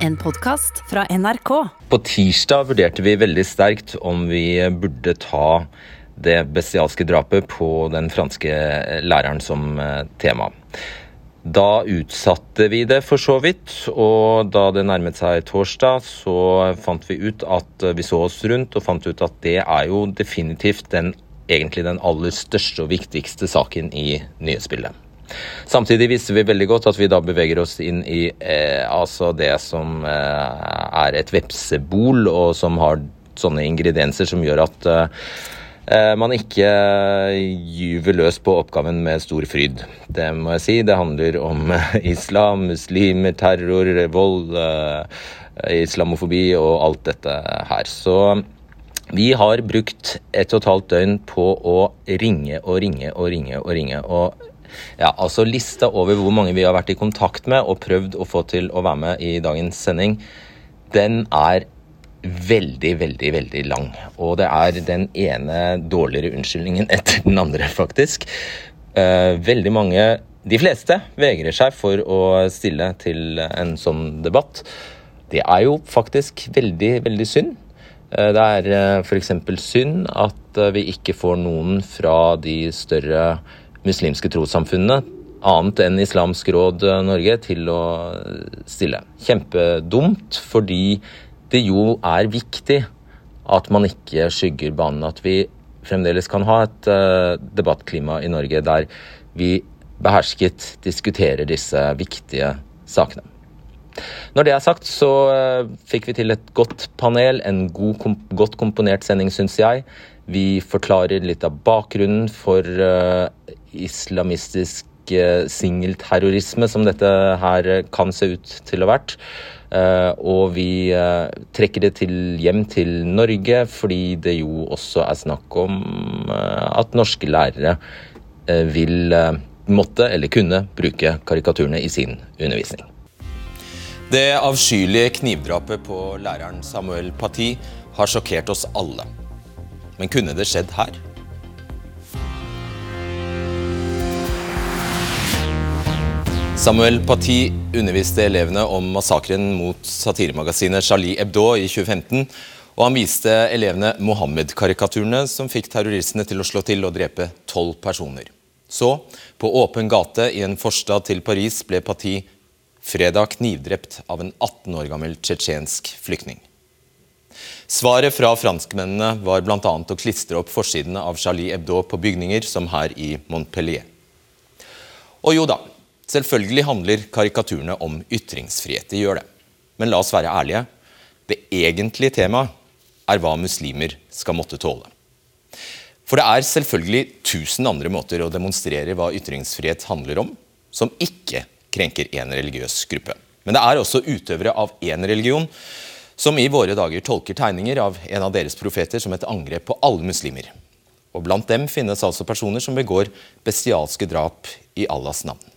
En podkast fra NRK. På tirsdag vurderte vi veldig sterkt om vi burde ta det bestialske drapet på den franske læreren som eh, tema. Da utsatte vi det for så vidt, og da det nærmet seg torsdag, så fant vi ut at vi så oss rundt og fant ut at det er jo definitivt den, egentlig den aller største og viktigste saken i nyhetsbildet. Samtidig visste vi veldig godt at vi da beveger oss inn i eh, altså det som eh, er et vepsebol, og som har sånne ingredienser som gjør at eh, man ikke gyver løs på oppgaven med stor fryd. Det må jeg si. Det handler om islam, muslimer, terror, vold, islamofobi og alt dette her. Så vi har brukt ett og et halvt døgn på å ringe og ringe og ringe og ringe. og ja, altså Lista over hvor mange vi har vært i kontakt med og prøvd å få til å være med i dagens sending, den er veldig, veldig, veldig lang. Og det er den ene dårligere unnskyldningen etter den andre, faktisk. Uh, veldig mange, de fleste, vegrer seg for å stille til en sånn debatt. Det er jo faktisk veldig, veldig synd. Uh, det er eh, f.eks. synd at vi ikke får noen fra de større muslimske trossamfunnene, annet enn Islamsk råd eh, Norge, til å stille. Kjempedumt, fordi det jo er viktig at man ikke skygger banen. At vi fremdeles kan ha et uh, debattklima i Norge der vi behersket diskuterer disse viktige sakene. Når det er sagt, så fikk vi til et godt panel, en god, kom, godt komponert sending, syns jeg. Vi forklarer litt av bakgrunnen for islamistisk uh, singelterrorisme, som dette her kan se ut til å ha vært. Uh, og vi trekker det til, hjem til Norge, fordi det jo også er snakk om at norske lærere vil måtte eller kunne bruke karikaturene i sin undervisning. Det avskyelige knivdrapet på læreren Samuel Paty har sjokkert oss alle. Men kunne det skjedd her? Samuel Paty underviste elevene om massakren mot satiremagasinet Charlie Hebdo i 2015. Og han viste elevene Mohammed-karikaturene som fikk terroristene til å slå til og drepe tolv personer. Så, på åpen gate i en forstad til Paris, ble Paty fredag knivdrept av en 18 år gammel tsjetsjensk flyktning. Svaret fra franskmennene var bl.a. å klistre opp forsidene av Charlie Hebdo på bygninger, som her i Montpellier. Og jo da, selvfølgelig handler karikaturene om ytringsfrihet. De gjør det. Men la oss være ærlige. Det egentlige temaet er hva muslimer skal måtte tåle. For det er selvfølgelig tusen andre måter å demonstrere hva ytringsfrihet handler om, som ikke krenker én religiøs gruppe. Men det er også utøvere av én religion som i våre dager tolker tegninger av en av deres profeter som et angrep på alle muslimer. Og Blant dem finnes altså personer som begår bestialske drap i Allahs navn.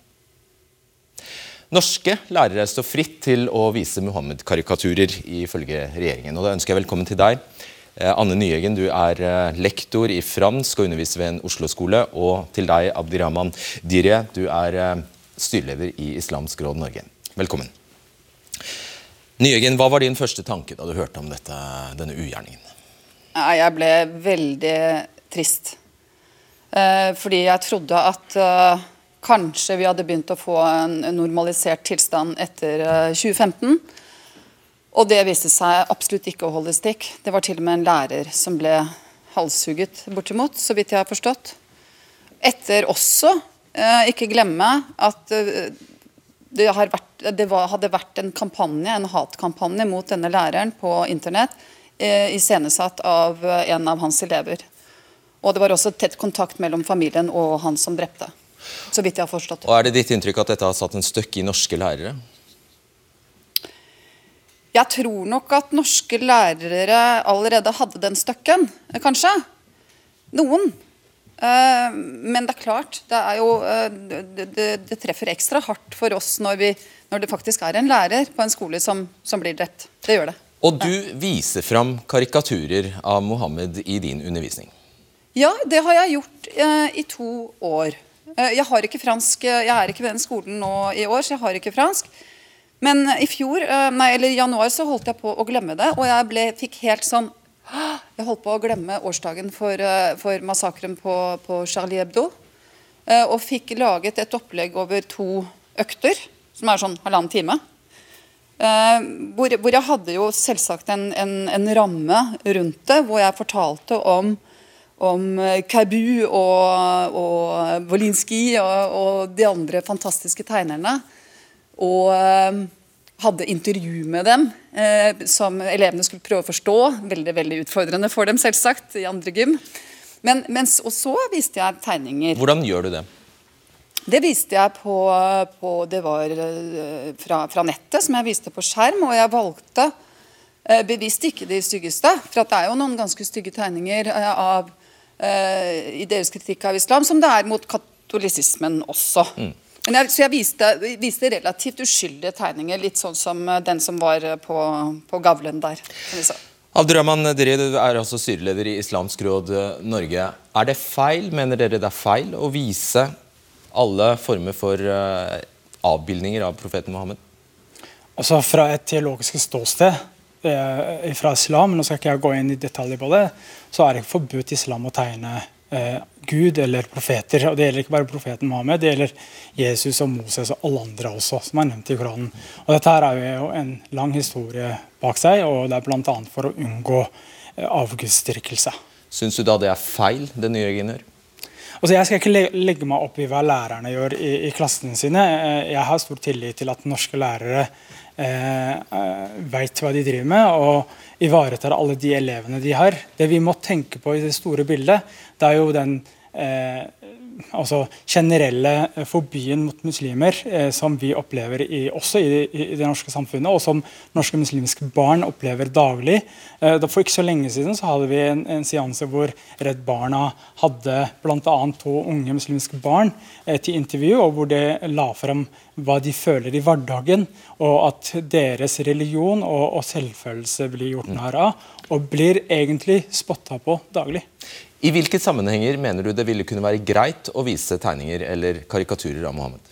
Norske lærere står fritt til å vise Muhammed-karikaturer, ifølge regjeringen. Og Da ønsker jeg velkommen til deg. Eh, Anne Nyeggen, du er eh, lektor i fransk og underviser ved en Oslo-skole. Og til deg, Abdirahman Dirye, du er eh, styreleder i Islamsk råd Norge. Velkommen. Nyeggen, hva var din første tanke da du hørte om dette, denne ugjerningen? Jeg ble veldig trist. Fordi jeg trodde at kanskje vi hadde begynt å få en normalisert tilstand etter uh, eh, 2015. Og det viste seg absolutt ikke å holde stikk. Det var til og med en lærer som ble halshugget, bortimot, så vidt jeg har forstått. Etter også, uh, ikke glemme at det, vært, det var, hadde vært en kampanje, en hatkampanje mot denne læreren på internett, eh, iscenesatt av eh, en av hans elever. Og det var også tett kontakt mellom familien og han som drepte. Så vidt jeg har forstått. Og Er det ditt inntrykk at dette har satt en støkk i norske lærere? Jeg tror nok at norske lærere allerede hadde den støkken, kanskje. Noen. Eh, men det er klart, det, er jo, eh, det, det, det treffer ekstra hardt for oss når, vi, når, det faktisk er en lærer på en skole som, som blir drept. Det gjør det. Og du viser fram karikaturer av Mohammed i din undervisning? Ja, det har jeg gjort eh, i to år. Eh, jeg har ikke fransk, jeg er ikke ved den skolen nå i år, så jeg har ikke fransk. Men i fjor, eh, nei, eller i januar så holdt jeg på å glemme det, og jeg ble, fikk helt sånn Jeg holdt på å glemme årsdagen for, eh, for massakren på, på Charlie Hebdo. Eh, og fikk laget et opplegg over to økter, som er sånn halvannen time. Hvor, hvor, jeg hadde jo selvsagt en, en, en, ramme rundt det, hvor jeg fortalte om, om Kaibu og, og Wolinski og, og de andre fantastiske tegnerne. Og eh, hadde intervju med dem eh, som elevene skulle prøve å forstå. Veldig veldig utfordrende for dem, selvsagt, i andre gym. Men, mens, og så viste jeg tegninger. Hvordan gjør du det? Det viste jeg på, på Det var uh, fra, fra, nettet, som jeg viste på skjerm. Og jeg valgte eh, bevisst ikke de styggeste. For det er jo noen ganske stygge tegninger eh, av, i deres kritikk av islam, som det er mot katolisismen også. Mm. Jeg, så jeg viste, viste, relativt uskyldige tegninger, litt sånn som eh, den som var eh, på, på gavlen der. Abdurrahman Diri, du er også styreleder i Islamsk råd eh, Norge. Er det feil, mener dere det er feil, å vise alle former for uh, avbildninger av profeten Mohammed? Altså Fra et teologisk ståsted eh, fra islam, nå skal ikke jeg gå inn i detaljer på det, så er det ikke forbudt islam å tegne eh, Gud eller profeter. og Det gjelder ikke bare profeten Mohammed, det gjelder Jesus og Moses og alle andre også, som er nevnt i Koranen. Og Dette her er jo en lang historie bak seg, og det er bl.a. for å unngå eh, avgudsdyrkelse. Syns du da det er feil, det nye Reginør? Altså, jeg skal ikke legge meg opp i hva lærerne gjør i, i klassene sine. Eh, jeg har stor tillit til at norske lærere eh, eh veit hva de driver med. og ivaretar alle de elevene de har. Det vi må tenke på i det store bildet, det er jo den eh, altså generelle fobien mot muslimer eh, som vi opplever i, også i, i, det norske samfunnet, og som norske muslimske barn opplever daglig. Eh, for ikke så lenge siden så hadde vi en, en seanse hvor Redd Barna hadde bl.a. to unge muslimske barn eh, til intervju, og hvor de la frem hva de føler i hverdagen, og at deres religion og, og selvfølelse blir gjort narr av, og blir egentlig spotta på daglig. I hvilke sammenhenger mener du det ville kunne være greit å vise tegninger eller karikaturer av Mohammed?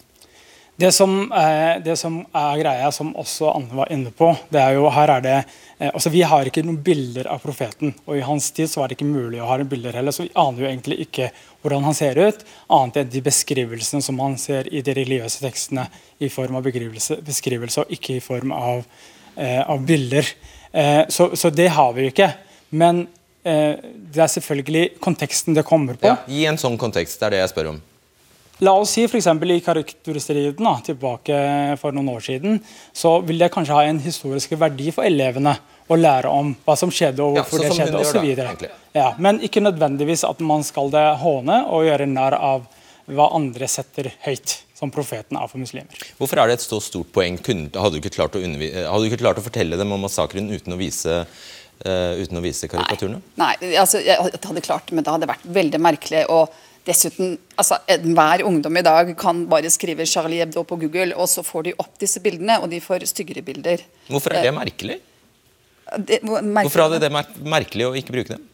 Det som, er, det som er greia, som også Anne var inne på, det er jo her er det eh, altså Vi har ikke noen bilder av profeten. og I hans tid så var det ikke mulig å ha bilder heller, så vi aner jo egentlig ikke hvordan han ser ut, annet enn de beskrivelsene som man ser i de religiøse tekstene i form av beskrivelse, og ikke i form av, eh, av bilder. Eh, så, så, det har vi jo ikke. Men Eh, det er selvfølgelig konteksten det kommer på. Ja, gi en sånn kontekst. Det er det jeg spør om. La oss si f.eks. i karakterstriden tilbake for noen år siden, så vil det kanskje ha en historisk verdi for elevene å lære om hva som skjedde og hvorfor ja, det skjedde osv. Ja, men ikke nødvendigvis at man skal det håne og gjøre narr av hva andre setter høyt som profeten er for muslimer. Hvorfor er det et så stort poeng? Hadde du ikke klart å, hadde du ikke klart å fortelle dem om massakren uten å vise uten å vise karikaturene? Nei, nei altså, jeg hadde klart det, men det hadde vært veldig merkelig. og Dessuten, altså, Enhver ungdom i dag kan bare skrive Charlie Hebdo på Google, og så får de opp disse bildene, og de får styggere bilder. Hvorfor er det merkelig? Det, merkelig. Hvorfor hadde det vært merkelig å ikke bruke dem?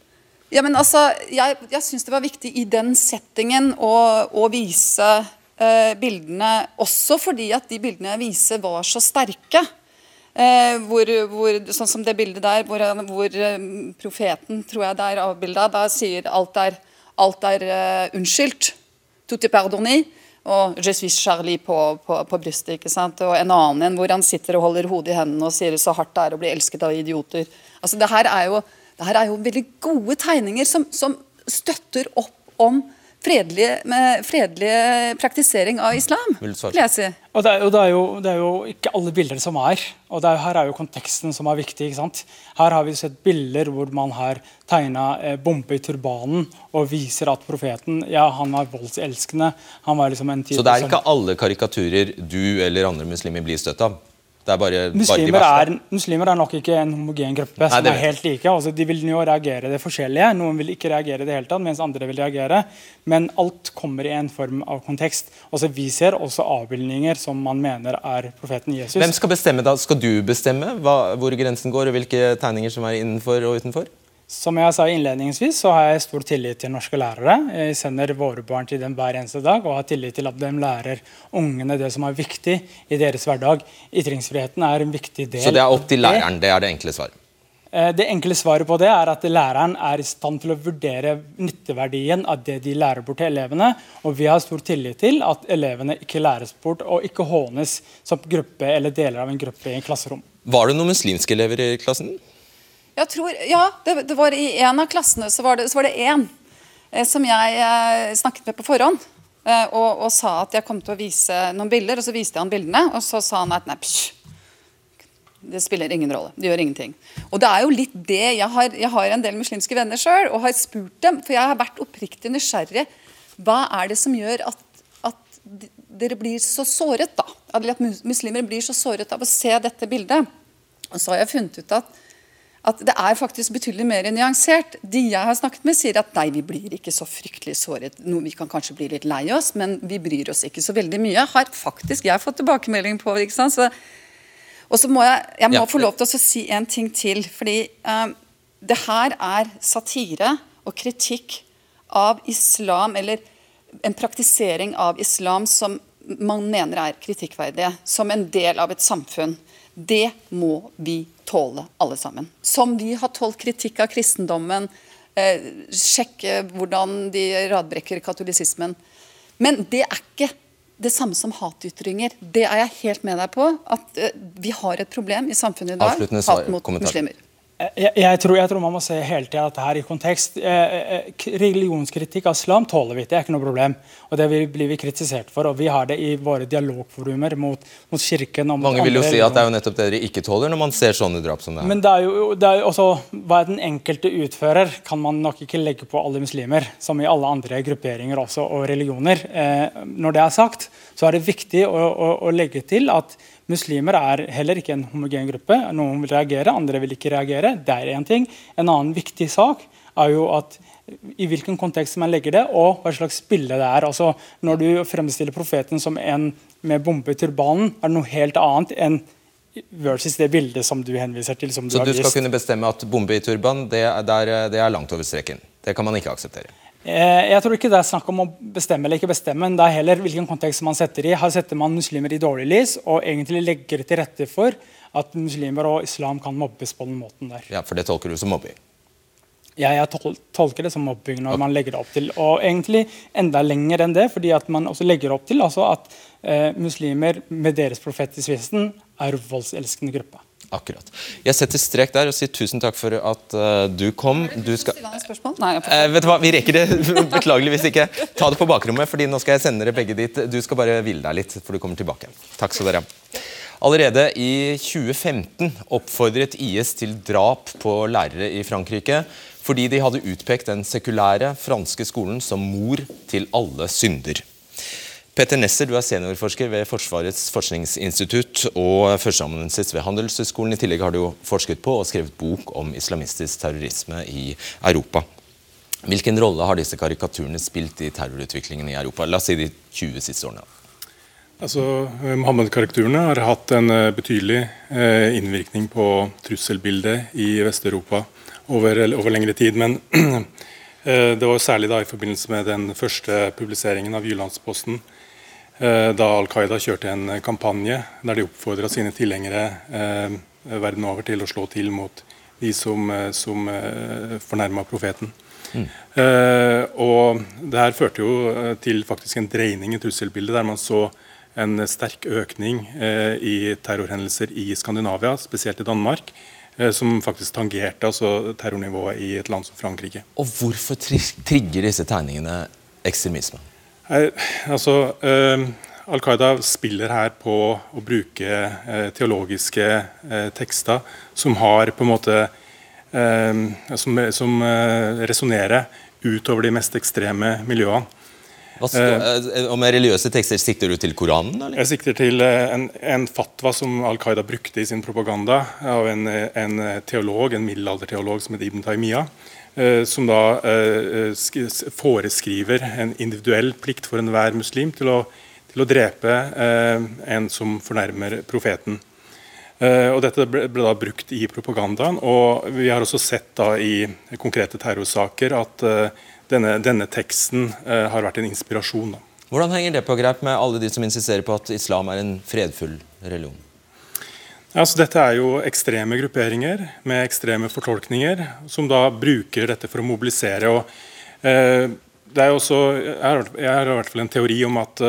Ja, men altså, Jeg, jeg syns det var viktig i den settingen å, å vise eh, bildene, også fordi at de bildene jeg viser, var så sterke. Eh, hvor, hvor, sånn som det bildet der, hvor, hvor eh, profeten, tror jeg det er avbilda, da sier alt er, alt er uh, unnskyldt. Tout est pardonné. Og Je suis Charlie på, på, på, brystet. ikke sant? Og en annen en hvor han sitter og holder hodet i hendene og sier så hardt det er å bli elsket av idioter. Altså, det her er jo, det her er jo veldig gode tegninger som, som støtter opp om fredelige, fredelige praktisering av islam. vil jeg si. Og det, er, og det, er jo, det, er, jo, ikke alle bilder som er. og er, Her er jo konteksten som er viktig. ikke sant? Her har vi sett bilder hvor man har tegna eh, bombe i turbanen og viser at profeten ja, han var voldselskende. han var liksom en Så det er ikke alle karikaturer du eller andre muslimer blir støtt av? Det bare, muslimer, bare er, muslimer, er, nok ikke en homogen gruppe Nei, som er helt like. Altså, de vil jo reagere det forskjellige. Noen vil ikke reagere det hele tatt, mens andre vil reagere. Men alt kommer i en form av kontekst. Altså, vi ser også avbildninger som man mener er profeten Jesus. Hvem skal bestemme da? Skal du bestemme hva, hvor grensen går, og hvilke tegninger som er innenfor og utenfor? Som jeg sa innledningsvis, så har jeg stor tillit til norske lærere. Jeg sender våre barn til dem hver eneste dag og har tillit til at de lærer ungene det som er viktig i deres hverdag. Ytringsfriheten er en viktig del. Så det er opp til læreren? Det er det enkle svaret? Eh, det enkle svaret på det er at læreren er i stand til å vurdere nytteverdien av det de lærer bort til elevene. Og vi har stor tillit til at elevene ikke læres bort og ikke hånes som gruppe eller deler av en gruppe i en klasserom. Var det noen muslimske elever i klassen? Jeg tror, ja, det, det var I en av klassene så var det, så én eh, som jeg eh, snakket med på forhånd. Eh, og, og, sa at jeg kom til å vise noen bilder, og så viste jeg han bildene. Og så sa han at nei, psj, det spiller ingen rolle. Det gjør ingenting. Og det er jo litt det Jeg har, jeg har en del muslimske venner sjøl og har spurt dem, for jeg har vært oppriktig nysgjerrig. Hva er det som gjør at, at dere blir så såret, da? At muslimer blir så såret av å se dette bildet? Og så har jeg funnet ut at at det er faktisk betydelig mer nyansert. De jeg har snakket med, sier at nei, vi blir ikke så fryktelig såret. Noe vi kan kanskje bli litt lei oss, men vi bryr oss ikke så veldig mye. Har faktisk jeg fått tilbakemelding på. ikke sant? Så, og så må jeg, jeg må ja. få lov til å si en ting til. fordi um, det her er satire og kritikk av islam, eller en praktisering av islam som man mener er kritikkverdige, som en del av et samfunn. Det må vi tåle, alle sammen. Som de har tålt kritikk av kristendommen, eh, sjekke hvordan de radbrekker katolisismen. Men det er ikke det samme som hatytringer. Det er jeg helt med deg på. At eh, vi har et problem i samfunnet i dag. Hat mot kommentar. muslimer. Jeg, jeg, tror, jeg, tror, man må se hele tida dette her i kontekst. Eh, eh, religionskritikk av islam tåler vi, det er ikke noe problem. Og Det blir vi kritisert for. og Vi har det i våre dialogforumer mot, mot kirken. Mot Mange vil jo si at det er jo nettopp det dere ikke tåler når man ser sånne drap som det her. Men det er jo, det er jo også, Hva den enkelte utfører, kan man nok ikke legge på alle muslimer. Som i alle andre grupperinger også, og religioner. Eh, når det er sagt, så er det viktig å, å, å legge til at Muslimer er heller ikke en homogen gruppe. Noen vil reagere, andre vil ikke reagere. Det er én ting. En annen viktig sak er jo at i hvilken kontekst man legger det, og hva slags bilde det er. Altså, når du fremstiller profeten som en med bombe i turbanen, er det noe helt annet enn versus det bildet som du henviser til. Så du, du skal kunne bestemme at bombe i turban det er, det er langt over streken? Det kan man ikke akseptere? Eh, jeg tror ikke det er snakk om å bestemme eller ikke bestemme, men det er heller hvilken kontekst man setter i. Her setter man muslimer i dårlig lys og egentlig legger til rette for at muslimer og islam kan mobbes på den måten der. Ja, For det tolker du som mobbing? Ja, jeg tol tolker det som mobbing når okay. man legger det opp til. Og egentlig enda lenger enn det, fordi at man også legger opp til altså at eh, muslimer med deres profet i spissen er voldselskende gruppe. Akkurat. Jeg setter strek der og sier tusen takk for at uh, du kom. Du skal... Nei, uh, vet du hva, Vi rekker det beklageligvis ikke. Ta det på bakrommet, fordi nå skal jeg sende dere begge dit. Du skal bare hvile deg litt, for du kommer tilbake. Takk skal dere ha. Allerede i 2015 oppfordret IS til drap på lærere i Frankrike fordi de hadde utpekt den sekulære franske skolen som mor til alle synder. Petter Nesser, du er seniorforsker ved Forsvarets forskningsinstitutt og førsteamanuensis ved Handelshøyskolen. I tillegg har du forsket på og skrevet bok om islamistisk terrorisme i Europa. Hvilken rolle har disse karikaturene spilt i terrorutviklingen i Europa? La oss si de 20 siste årene. Altså, Mohammed-karikaturene har hatt en eh, betydelig eh, innvirkning på trusselbildet i Vest-Europa over, over, lengre tid. Men eh, det var særlig i forbindelse med den første publiseringen av Jyllandsposten Eh, da Al Qaida kjørte en kampanje der de oppfordra sine tilhengere eh, verden over til å slå til mot de som, eh, som fornærma profeten. Mm. Eh, og det her førte jo til faktisk en dreining i trusselbildet, der man så en sterk økning eh, i terrorhendelser i Skandinavia, spesielt i Danmark. Eh, som faktisk tangerte altså, terrornivået i et land som Frankrike. Og Hvorfor trigger disse tegningene ekstremisme? Altså, eh, Al Qaida spiller her på å bruke eh, teologiske eh, tekster som har på en måte eh, Som, som eh, resonnerer utover de mest ekstreme miljøene. Hva eh, og med religiøse tekster Sikter du til Koranen? Eller? Jeg sikter til en, en, fatwa som Al Qaida brukte i sin propaganda, av en, en teolog, en middelalderteolog som het Ibn Taymiyyah. Eh, som da eh, foreskriver en individuell plikt for enhver muslim til å, til å drepe eh, en som fornærmer profeten. Uh, og Dette ble, ble, da brukt i propagandaen. og Vi har også sett da i konkrete terrorsaker at uh, denne, denne, teksten uh, har vært en inspirasjon. Da. Hvordan henger det på greip med alle de som insisterer på at islam er en fredfull religion? Altså, dette er jo ekstreme grupperinger med ekstreme fortolkninger, som da bruker dette for å mobilisere. og det er også, jeg har, i hvert fall en teori om at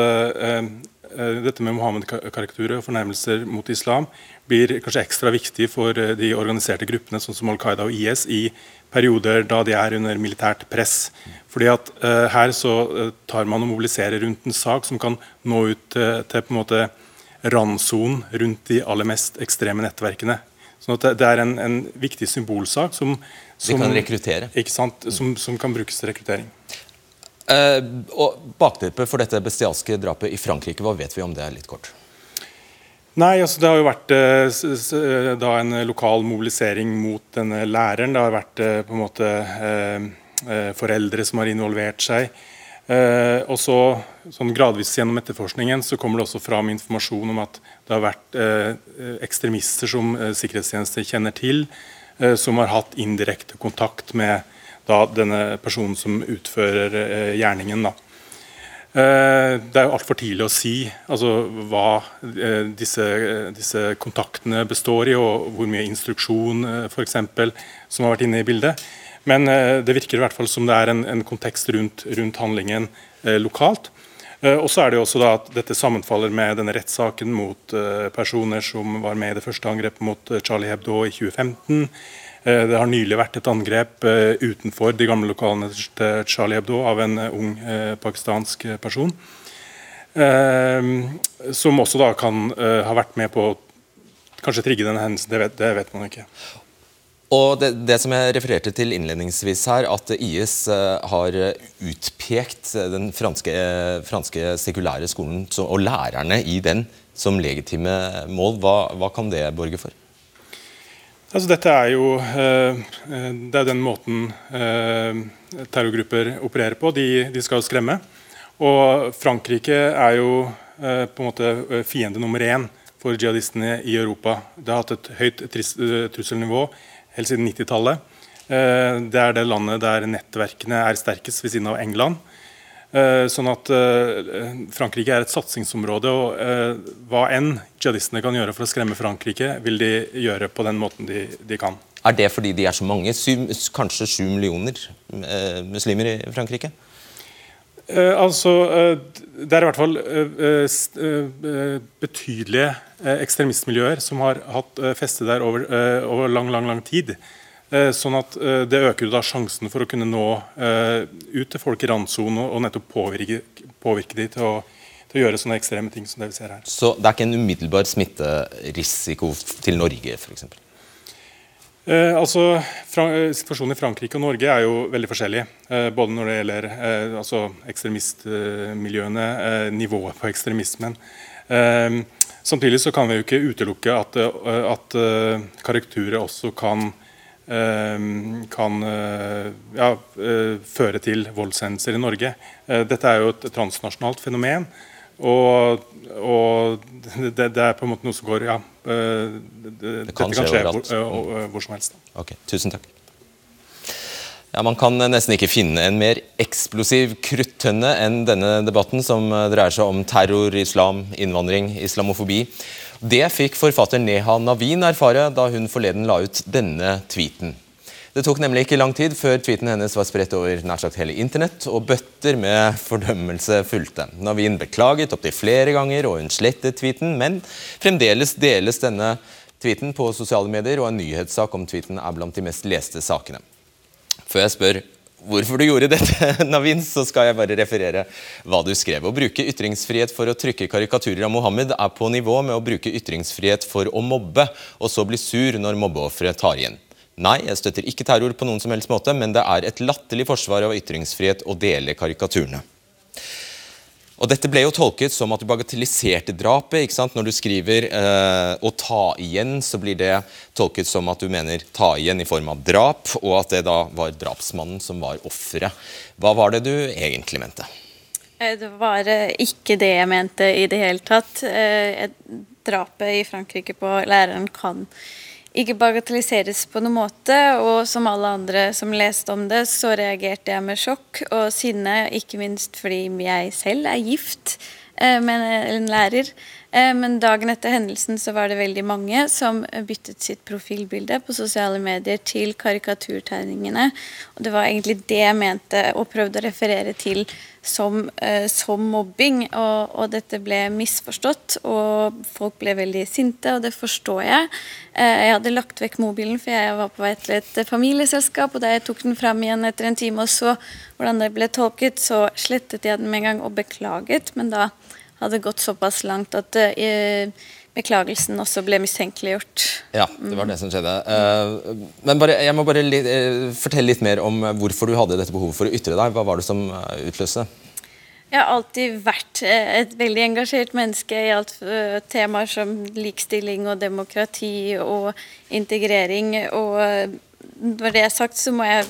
dette med Mohammed-karakterer og fornærmelser mot islam blir kanskje ekstra viktig for eh, de organiserte gruppene sånn som Al Qaida og IS i perioder da de er under militært press. Fordi at uh, Her så uh, tar man og mobiliserer rundt en sak som kan nå ut uh, til på en måte randsonen rundt de aller mest ekstreme nettverkene. Sånn at det, er en, en, viktig symbolsak som, som, kan. Som, som, kan brukes til rekruttering. og Bakteppet for dette bestialske drapet i Frankrike, hva vet vi om det litt kort? Nei, altså Det har jo vært eh, da en lokal mobilisering mot denne læreren. Det har vært eh, på en måte eh, foreldre som har involvert seg. og så, sånn Gradvis gjennom etterforskningen så kommer det også fram informasjon om at det har vært ekstremister som sikkerhetstjenester kjenner til, som har hatt indirekte kontakt med da, denne personen som utfører gjerningen. da. Eh, det er jo altfor tidlig å si altså, hva eh, disse, disse, kontaktene består i, og hvor mye instruksjon eh, for eksempel, som har vært inne i bildet. Men det virker i hvert fall som det er en, en kontekst rundt, rundt handlingen lokalt. Og så er det jo også da at Dette sammenfaller med denne rettssaken mot personer som var med i det første angrepet mot Charlie Hebdo i 2015. Eh, det har nylig vært et angrep eh, utenfor de gamle lokalene til Charlie Hebdo av en eh, ung pakistansk person. Som også da kan ha vært med på å kanskje trigge denne hendelsen. Det vet, det vet man ikke. Og det, det, som jeg refererte til innledningsvis her, at IS har utpekt den franske, franske sekulære skolen og lærerne i den som legitime mål, hva, hva kan det borge for? Altså, dette er jo eh, det er den måten eh, terrorgrupper opererer på. De, de, skal skremme. Og Frankrike er jo eh, på en måte fiende nummer én for jihadistene i Europa. Det har hatt et høyt trusselnivå helt siden 90-tallet. Det er det landet der nettverkene er sterkest, ved siden av England. Eh, sånn at eh, Frankrike er et satsingsområde. og eh, Hva enn jihadistene kan gjøre for å skremme Frankrike, vil de gjøre på den måten de, de kan. Er det fordi de er så mange? Syv, kanskje sju millioner muslimer i Frankrike? Eh, altså, Det er i hvert fall betydelige ekstremistmiljøer som har hatt feste der over, over lang, lang, lang tid. Eh, sånn at eh, Det øker da sjansen for å kunne nå eh, ut til folk i randsonen og nettopp påvirke, påvirke de til å, til å, gjøre sånne ekstreme ting som det vi ser her. Så det er ikke en umiddelbar smitterisiko til Norge f.eks.? Eh, altså, Situasjonen i Frankrike og Norge er jo veldig forskjellig. Eh, både når det gjelder eh, altså ekstremistmiljøene, nivået på ekstremismen. samtidig så kan vi jo ikke utelukke at, at karakterer også kan kan eh, ja, eh, føre til voldshendelser i Norge. Eh, dette er jo et transnasjonalt fenomen. Og, og det, det, er på en måte noe som går ja, det, det kan skje, skje hvor, hvor, hvor, som helst. Ok, Tusen takk. Ja, Man kan nesten ikke finne en mer eksplosiv kruttønne enn denne debatten, som dreier seg om terror, islam, innvandring, islamofobi. Det fikk forfatter Neha Navin erfare da hun forleden la ut denne tweeten. Det tok nemlig ikke lang tid før tweeten hennes var spredt over nær sagt hele internett, og bøtter med fordømmelse fulgte. Navin beklaget opptil flere ganger, og hun slettet tweeten, men fremdeles deles denne tweeten på sosiale medier, og en nyhetssak om tweeten er blant de mest leste sakene. Før jeg spør hvorfor du gjorde dette, Navin, så skal jeg bare referere hva du skrev. Å bruke ytringsfrihet for å trykke karikaturer av Mohammed er på nivå med å bruke ytringsfrihet for å mobbe, og så bli sur når mobbeofferet tar igjen. Nei, jeg støtter ikke terror på noen som helst måte, men det er et latterlig forsvar av ytringsfrihet å dele karikaturene. Og Dette ble jo tolket som at du bagatelliserte drapet. ikke sant? Når du skriver eh, 'å ta igjen', så blir det tolket som at du mener 'ta igjen' i form av drap, og at det da var drapsmannen som var offeret. Hva var det du egentlig mente? Eh, det var eh, ikke det jeg mente i det hele tatt. Eh, drapet i Frankrike på læreren kan ikke bagatelliseres på noen måte. Og som alle andre som leste om det, så reagerte jeg med sjokk og sinne, ikke minst fordi jeg selv er gift eh, med en lærer. Eh, men dagen etter hendelsen så var det veldig mange som byttet sitt profilbilde på sosiale medier til karikaturtegningene. Og det var egentlig det jeg mente og prøvde å referere til som, eh, som mobbing. Og, og, dette ble misforstått, og folk ble veldig sinte, og det forstår jeg. Eh, jeg hadde lagt vekk mobilen, for jeg var på vei til et familieselskap, og da jeg tok den fram igjen etter en time og så hvordan det ble tolket, så slettet jeg den med en gang og beklaget, men da hadde gått såpass langt at uh, beklagelsen også ble mistenkeliggjort. Ja, det var det som skjedde. Uh, men bare, jeg må bare uh, fortelle litt mer om hvorfor du hadde dette behovet for å ytre deg. Hva var det som utløste? Jeg har alltid vært et veldig engasjert menneske i alt temaer som likestilling og demokrati og integrering. Og når det er sagt, så jeg,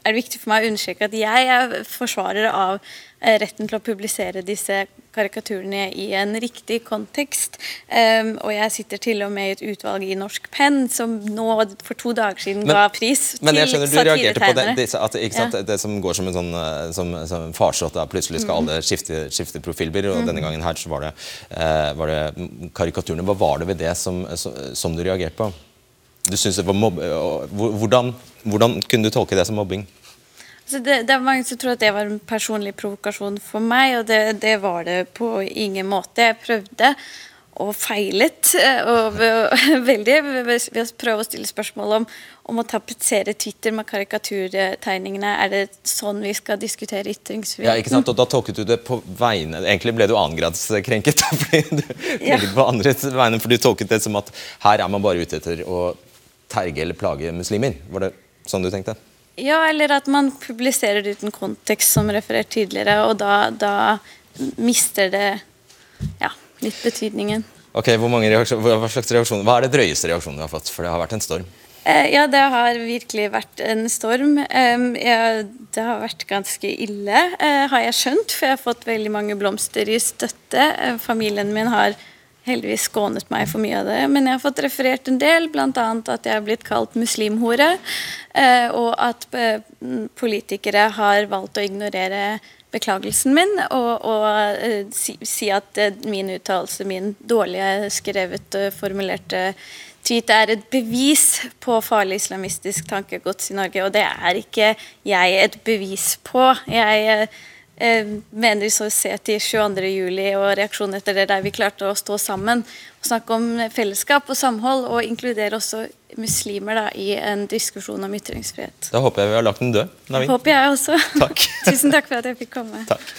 er det viktig for meg å understreke at jeg er forsvarer av retten til å publisere disse karikaturene i en riktig kontekst. Um, og jeg sitter til og med i et utvalg i Norsk Penn som nå for to dager siden men, ga pris men jeg skjønner, du reagerte på det, disse, at, sant, ja. det som går som en sånn eh, som, som farsott, plutselig skal mm. alle skifte, skifte profilbilder, og mm. denne gangen her så var det, uh, var det karikaturene. Hva var det ved det som, som, som du reagerte på? Du synes det var mobb... Hvordan, hvordan kunne du tolke det som mobbing? Det, det, er mange som tror at det var en personlig provokasjon for meg, og det, det var det på ingen måte. Jeg prøvde og feilet og veldig ved å prøve å stille spørsmål om, om å tapetsere Twitter med karikaturtegningene. Er det sånn vi skal diskutere ytringsfriheten? Ja, ikke sant? Og da tolket du det på vegne Egentlig ble du annengradskrenket fordi du, ja. på andres vegne, for du tolket det som at her er man bare ute etter å terge eller plage muslimer. Var det sånn du tenkte? Ja, eller at man publiserer det uten kontekst, som referert tidligere, og da, da mister det ja, litt betydningen. Ok, Hva slags reaksjoner, hva er det drøyeste reaksjonen du har fått? For det har vært en storm. Eh, ja, det har virkelig vært en storm. Eh, ja, det har vært ganske ille, eh, har jeg skjønt. For jeg har fått veldig mange blomster i støtte. Eh, familien min har heldigvis skånet meg for mye av det. Men jeg har fått referert en del, bl.a. at jeg har blitt kalt muslimhore. Eh, og at eh, politikere har valgt å ignorere beklagelsen min og, og eh, si, si, at min uttalelse, min dårlige skrevet, formulerte tweet er et bevis på farlig islamistisk tankegods i Norge. Og det er ikke jeg et bevis på. Jeg mener så se til 22.07. og reaksjonen etter det, der vi klarte å stå sammen og snakke om fellesskap og samhold, og inkludere også muslimer da, i en diskusjon om ytringsfrihet. Da håper jeg vi har lagt den død. Navin. Håper jeg også. Takk. Tusen takk for at jeg fikk komme. Takk.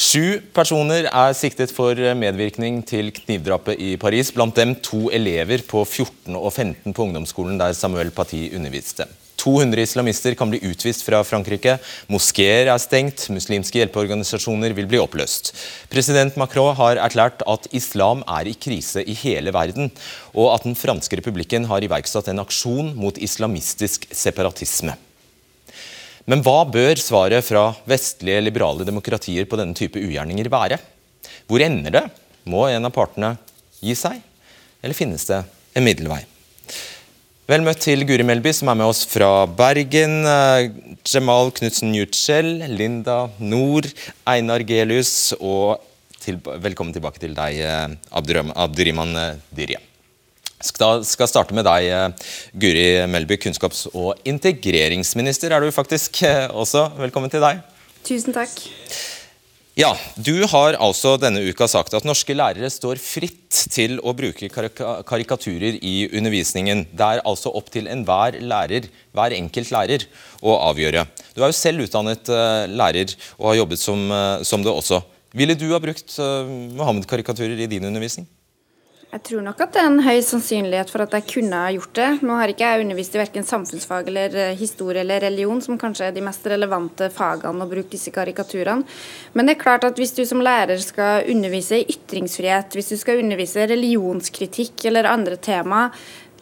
Sju personer er siktet for medvirkning til knivdrapet i Paris. Blant dem to elever på 14 og 15 på ungdomsskolen der Samuel Paty underviste. 200 islamister kan bli utvist fra Frankrike. Moskeer er stengt. Muslimske hjelpeorganisasjoner vil bli oppløst. President Macron har erklært at islam er i krise i hele verden, og at den franske republikken har iverksatt en aksjon mot islamistisk separatisme. Men hva bør svaret fra vestlige liberale demokratier på denne type ugjerninger være? Hvor ender det? Må en av partene gi seg, eller finnes det en middelvei? Vel møtt til Guri Melby, som er med oss fra Bergen. Eh, Jamal Knutsen Jutschel, Linda Nord, Einar Gelius og til, velkommen tilbake til deg, eh, Abduriman eh, Dirya. Skal, skal starte med deg, Guri Melby, kunnskaps- og integreringsminister er du faktisk også. Velkommen til deg. Tusen takk. Ja, Du har altså denne uka sagt at norske lærere står fritt til å bruke karikaturer i undervisningen. Det er altså opp til enhver lærer, hver enkelt lærer, å avgjøre. Du er jo selv utdannet uh, lærer og har jobbet som, uh, som det også. Ville du ha brukt uh, Mohammed-karikaturer i din undervisning? Jeg tror nok at det er en høy sannsynlighet for at jeg kunne ha gjort det. Nå har ikke jeg undervist i verken samfunnsfag eller eh, historie eller religion, som kanskje er de mest relevante fagene å bruke disse karikaturene. Men det er klart at hvis du som lærer skal undervise i ytringsfrihet, hvis du skal undervise religionskritikk eller andre tema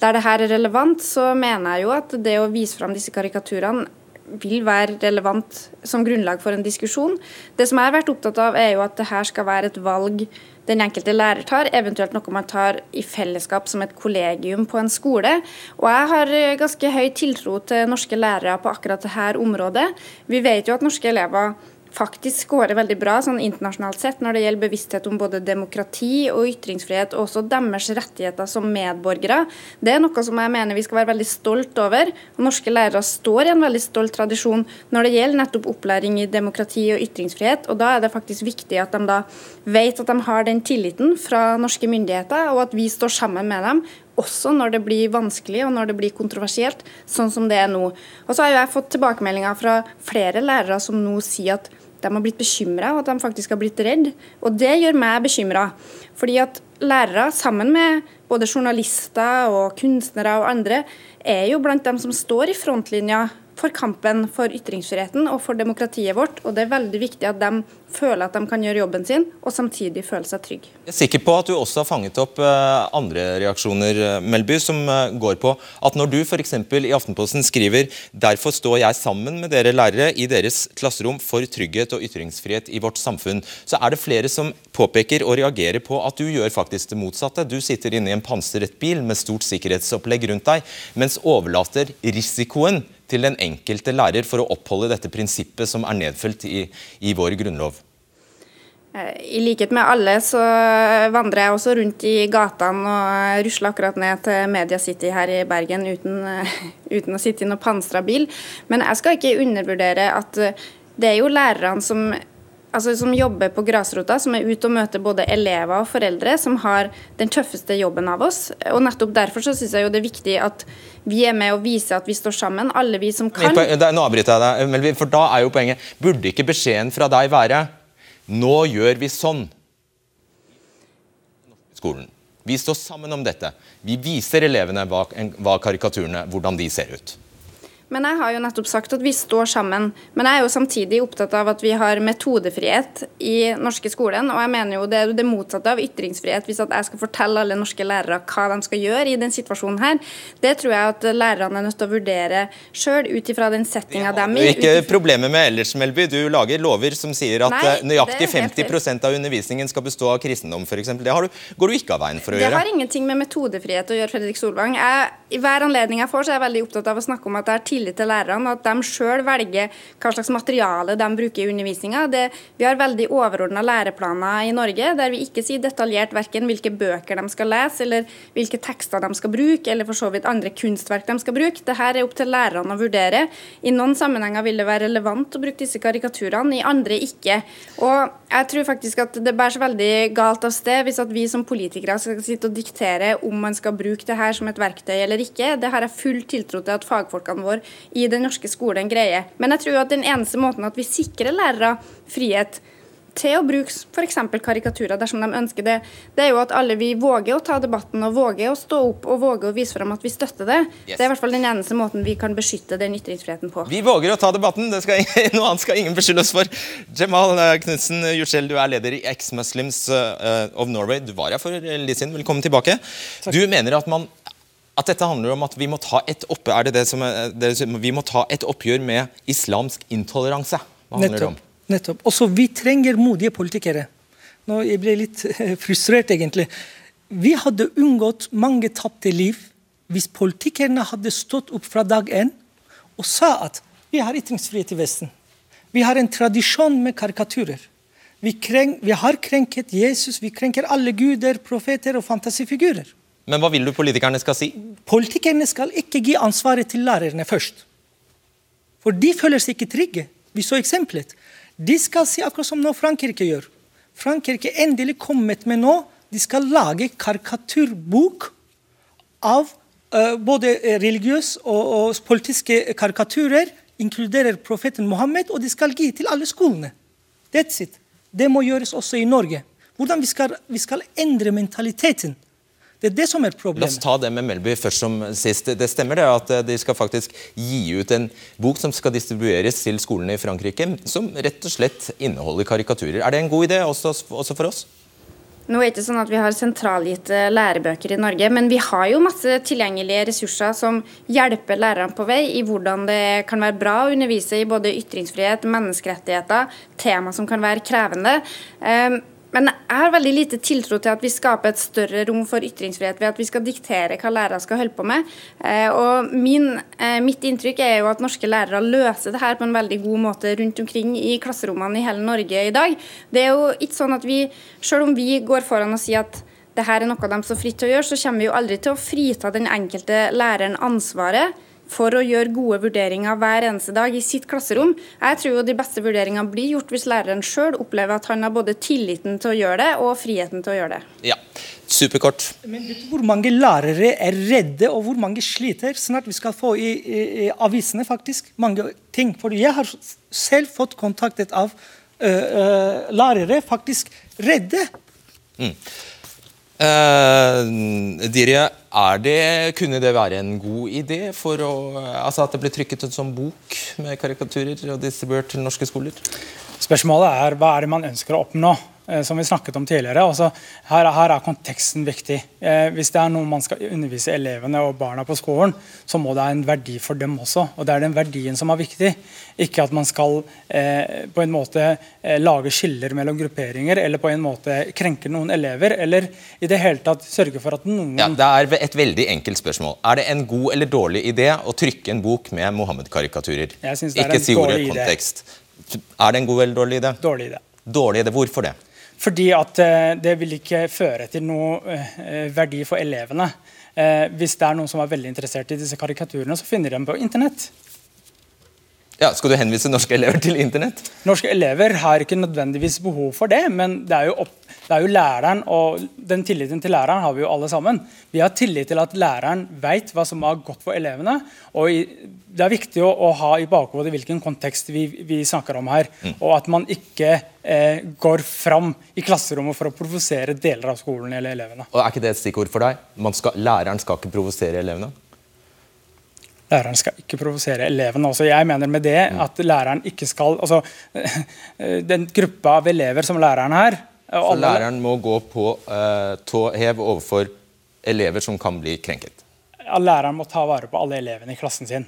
der det her er relevant, så mener jeg jo at det å vise fram disse karikaturene vil være relevant som grunnlag for en diskusjon. Det som jeg har vært opptatt av, er jo at det her skal være et valg den enkelte lærer tar, eventuelt noe man tar i fellesskap som et kollegium på en skole. Og jeg har ganske høy tiltro til norske lærere på akkurat dette området. Vi vet jo at norske elever faktisk skårer veldig bra sånn internasjonalt sett når det gjelder bevissthet om både demokrati og ytringsfrihet, og også deres rettigheter som medborgere. Det er noe som jeg mener vi skal være veldig stolt over. og Norske lærere står i en veldig stolt tradisjon når det gjelder nettopp opplæring i demokrati og ytringsfrihet. og Da er det faktisk viktig at de da vet at de har den tilliten fra norske myndigheter, og at vi står sammen med dem også når det blir vanskelig og når det blir kontroversielt, sånn som det er nå. Og så har jeg fått tilbakemeldinger fra flere lærere som nå sier at de har blitt bekymra, og at de faktisk har blitt redd. Og det gjør meg bekymra. Fordi at lærere, sammen med både journalister og kunstnere og andre, er jo blant dem som står i frontlinja for kampen for ytringsfriheten og for demokratiet vårt. Og det er veldig viktig at de føler at de kan gjøre jobben sin, og samtidig føle seg trygg. Jeg er sikker på at du også har fanget opp eh, andre reaksjoner, eh, Melby, som eh, går på at når du f.eks. i Aftenposten skriver derfor står jeg sammen med dere lærere i deres klasserom for trygghet og ytringsfrihet i vårt samfunn, så er det flere som påpeker og reagerer på at du gjør faktisk det motsatte. Du sitter inne i en pansret bil med stort sikkerhetsopplegg rundt deg, mens overlater risikoen til den enkelte lærer for å oppholde dette prinsippet som er nedfelt i, i vår grunnlov? Eh, I likhet med alle så vandrer jeg også rundt i gatene og rusler akkurat ned til Media City her i Bergen uten, uten å sitte i noen pansra bil. Men jeg skal ikke undervurdere at det er jo lærerne som altså, som jobber på grasrota, som er ute og møter både elever og foreldre, som har den tøffeste jobben av oss. Og nettopp derfor så syns jeg jo det er viktig at vi er med og viser at vi står sammen, alle vi som kan. Nå avbryter jeg deg, for da er jo poenget Burde ikke beskjeden fra deg være Nå gjør vi sånn. Skolen. Vi står sammen om dette. Vi viser elevene hva, hva karikaturene, hvordan de ser ut. Men jeg har jo nettopp sagt at vi står sammen. Men jeg er jo samtidig opptatt av at vi har metodefrihet i norske skolen. Og jeg mener jo det er det motsatte av ytringsfrihet. Hvis at jeg skal fortelle alle norske lærere hva de skal gjøre i den situasjonen her, det tror jeg at lærerne er nødt til å vurdere sjøl ut ifra den settinga de er i. Ikke problemet med ellers, Melby. Du lager lover som sier at Nei, eh, nøyaktig 50% av undervisningen skal bestå av kristendom, f.eks. Det du, går du ikke av veien for å det gjøre. Det har ingenting med metodefrihet å gjøre, Fredrik Solvang. Jeg, I hver anledning jeg får, så er jeg veldig opptatt av å snakke om at det er tillit til lærerne, at de sjøl velger hva slags materiale de bruker i undervisninga. Vi har veldig overordna læreplaner i Norge der vi ikke sier detaljert verken hvilke bøker de skal lese, eller hvilke tekster de skal bruke, eller for så vidt andre kunstverk de skal bruke. Dette er opp til lærerne å vurdere. I noen sammenhenger vil det være relevant å bruke disse karikaturene, i andre ikke. Og jeg tror faktisk at det bærer veldig galt av sted hvis at vi som politikere skal sitte og diktere om man skal bruke det her som et verktøy eller ikke. Det har jeg full tiltro til at fagfolkene våre i den norske skolen greier. Men jeg tror at den eneste måten at vi sikrer lærere frihet til å bruke f.eks. karikaturer dersom de ønsker det, det er jo at alle vi våger å ta debatten og våger å stå opp og våger å vise fram at vi støtter det. Yes. Det er i hvert fall den eneste måten vi kan beskytte den ytringsfriheten på. Vi våger å ta debatten, det skal, noe annet skal ingen beskylde oss for. Jamal eh, Knutsen Jursel, du er leder i Ex-Muslims eh, of Norway. Du var her for litt siden, velkommen tilbake. Takk. Du mener at man at dette handler om at vi må ta et, opp, er det det som, det, vi må ta et oppgjør med islamsk intoleranse. Om? Nettopp. Også vi trenger modige politikere. Nå jeg ble litt frustrert, egentlig. Vi hadde unngått mange tapte liv hvis politikerne hadde stått opp fra dag én og sa at vi har ytringsfrihet i Vesten. Vi har en tradisjon med karikaturer. Vi, krenk, vi har krenket Jesus, vi krenker alle guder, profeter og fantasifigurer. Men hva vil du politikerne skal si? Politikerne skal ikke gi ansvaret til lærerne først. For de føler seg ikke trygge. Vi så eksempelet. De skal si akkurat som nå Frankrike gjør. Frankrike endelig kommet med nå de skal lage karikaturbok av uh, både religiøse og, og, politiske karikaturer. Inkluderer profeten Mohammed, og de skal gi til alle skolene. That's it. Det må gjøres også i Norge. Hvordan vi skal, vi skal endre mentaliteten. Det er det som er problemet. La oss ta det med Melby først som sist. Det stemmer det at eh, de skal faktisk gi ut en bok som skal distribueres til skolene i Frankrike, som rett og slett inneholder karikaturer. Er det en god idé også, også for oss? Nå er det ikke sånn at Vi har sentralgitte lærebøker i Norge, men vi har jo masse tilgjengelige ressurser som hjelper lærerne på vei i hvordan det kan være bra å undervise i både ytringsfrihet, menneskerettigheter, tema som kan være krevende. Men jeg har veldig lite tiltro til at vi skaper et større rom for ytringsfrihet ved at vi skal diktere hva lærere skal holde på med. Eh, og min, eh, mitt inntrykk er jo at norske lærere løser det her på en veldig god måte rundt omkring i klasserommene i hele Norge i dag. Det er jo ikke sånn at vi, selv om vi går foran og sier at det her er noe de står fritt til å gjøre, så kommer vi jo aldri til å frita den enkelte læreren ansvaret for å gjøre gode vurderinger hver eneste dag i sitt klasserom. Jeg tror jo de beste vurderingene blir gjort hvis læreren sjøl opplever at han har både tilliten til å gjøre det og friheten til å gjøre det. Ja, superkort. Men vet du hvor mange lærere er redde, og hvor mange sliter? Snart vi skal få i, i, i avisene faktisk mange ting. For jeg har selv fått kontaktet av ø, ø, lærere faktisk redde. Mm. Uh, Dirje, det, kunne det være en god idé for å, altså at det ble trykket en sånn bok med karikaturer og distribuert til norske skoler? Spørsmålet er hva er det man ønsker å oppnå? Eh, som vi snakket om tidligere. Altså, her, her, er konteksten viktig. Eh, hvis det er noe man skal undervise elevene og barna på skolen, så må det ha en verdi for dem også. Og Det er den verdien som er viktig. Ikke at man skal eh, på en måte eh, lage skiller mellom grupperinger eller på en måte krenke noen elever. Eller i det hele tatt sørge for at noen ja, Det er et veldig enkelt spørsmål. Er det en god eller dårlig idé å trykke en bok med Mohammed-karikaturer? Ikke si ordet kontekst. Er det en god eller dårlig idé? Dårlig idé. Dårlig idé. Hvorfor det? Fordi at eh, det vil ikke føre til noe eh, verdi for elevene. Eh, hvis det er noen som er veldig interessert i disse karikaturene, så finner de dem på internett. Ja, Skal du henvise norske elever til internett? Norske elever har ikke nødvendigvis behov for det, men det er jo, opp, det er jo læreren og den tilliten til læreren har vi jo alle sammen. Vi har tillit til at læreren vet hva som er godt for elevene. og i, Det er viktig å, å ha i bakhodet hvilken kontekst vi, vi snakker om her. Mm. Og at man ikke eh, går fram i klasserommet for å provosere deler av skolen eller elevene. Og Er ikke det et stikkord for deg? Skal, læreren skal ikke provosere elevene? Læreren skal ikke provosere elevene. Også jeg mener med det at læreren ikke skal altså, Den gruppa av elever som læreren her Så læreren må gå på uh, tå hev overfor elever som kan bli krenket? Ja, læreren må ta vare på alle elevene i klassen sin.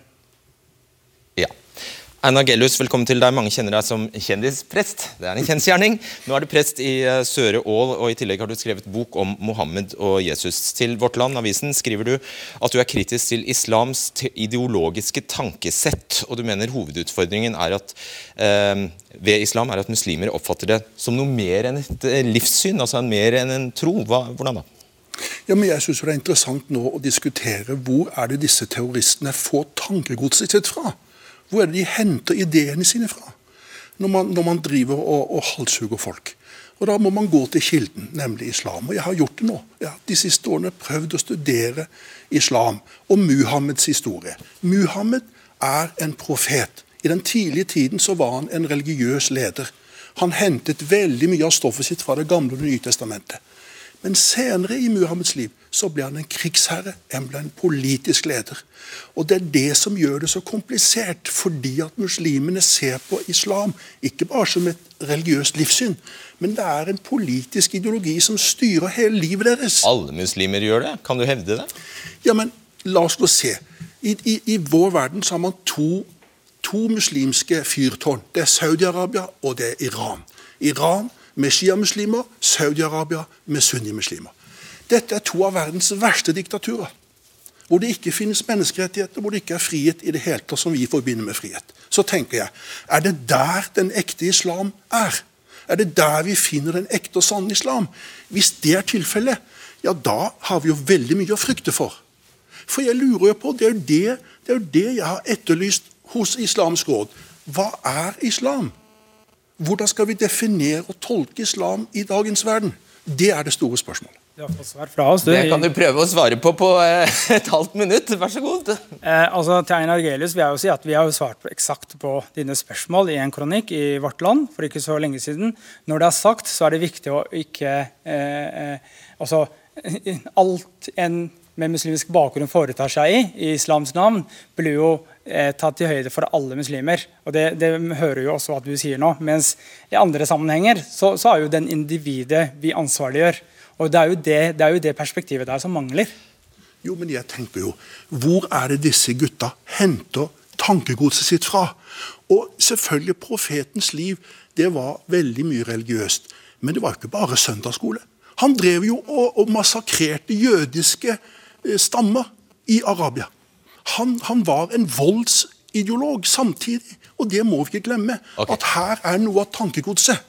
Einar Gellus, velkommen til deg. Mange kjenner deg som kjendisprest. Det er en kjensgjerning. Nå er du prest i eh, Søre Ål, og i tillegg har du skrevet bok om Mohammed og Jesus. Til Vårt Land, avisen, skriver du at du er kritisk til islams ideologiske tankesett, og du mener hovedutfordringen er at, eh, ved islam er at muslimer oppfatter det som noe mer enn et eh, livssyn, altså mer enn en tro. Hva, hvordan da? Ja, men jeg synes Det er interessant nå å diskutere hvor er det disse terroristene får tankegodset sitt fra. Hvor er det de henter ideene sine fra når man, når man driver og, og halshugger folk? Og Da må man gå til kilden, nemlig islam. Og jeg har gjort det nå. Jeg har de siste årene prøvd å studere islam og Muhammeds historie. Muhammed er en profet. I den tidlige tiden så var han en religiøs leder. Han hentet veldig mye av stoffet sitt fra Det gamle og Det nye testamentet. Men senere i Muhammeds liv så ble han en krigsherre, han ble en politisk leder. Og Det er det som gjør det så komplisert, fordi at muslimene ser på islam ikke bare som et religiøst livssyn, men det er en politisk ideologi som styrer hele livet deres. Alle muslimer gjør det? Kan du hevde det? Ja, men la oss nå se. I, i, i vår verden så har man to, to muslimske fyrtårn. Det er Saudi-Arabia og det er Iran. Iran med sjiamuslimer, Saudi-Arabia med sunnimuslimer. Dette er to av verdens verste diktaturer. Hvor det ikke finnes menneskerettigheter, hvor det ikke er frihet i det hele tatt som vi forbinder med frihet. Så tenker jeg, er det der den ekte islam er? Er det der vi finner den ekte og sanne islam? Hvis det er tilfellet, ja, da har vi jo veldig mye å frykte for. For jeg lurer jo på, det er jo det, det, er jo det jeg har etterlyst hos Islamsk råd. Hva er islam? Hvordan skal vi definere og tolke islam i dagens verden? Det er det store spørsmålet. Oss, det kan du prøve å svare på på eh, et halvt minutt. Vær så god. Eh, altså, til Einar Gelius vil jeg jo si at Vi har jo svart eksakt på dine spørsmål i en kronikk i Vårt Land for ikke så lenge siden. Når det er sagt, så er det viktig å ikke eh, eh altså, Alt en med muslimsk bakgrunn foretar seg i, i islams navn, blir jo eh, tatt i høyde for alle muslimer. Og det, det, hører jo også at du sier nå. Mens i andre sammenhenger så, så er jo den individet vi ansvarliggjør. Og det er, det, det er jo det, perspektivet der som mangler. Jo, men jeg tenker jo, Hvor er det disse gutta henter tankegodset sitt fra? Og selvfølgelig, profetens liv det var veldig mye religiøst. Men det var jo ikke bare søndagsskole. Han drev jo og, og massakrerte jødiske eh, stammer i Arabia. Han, han, var en voldsideolog samtidig, og det må vi ikke glemme. Okay. At her er noe av tankegodset.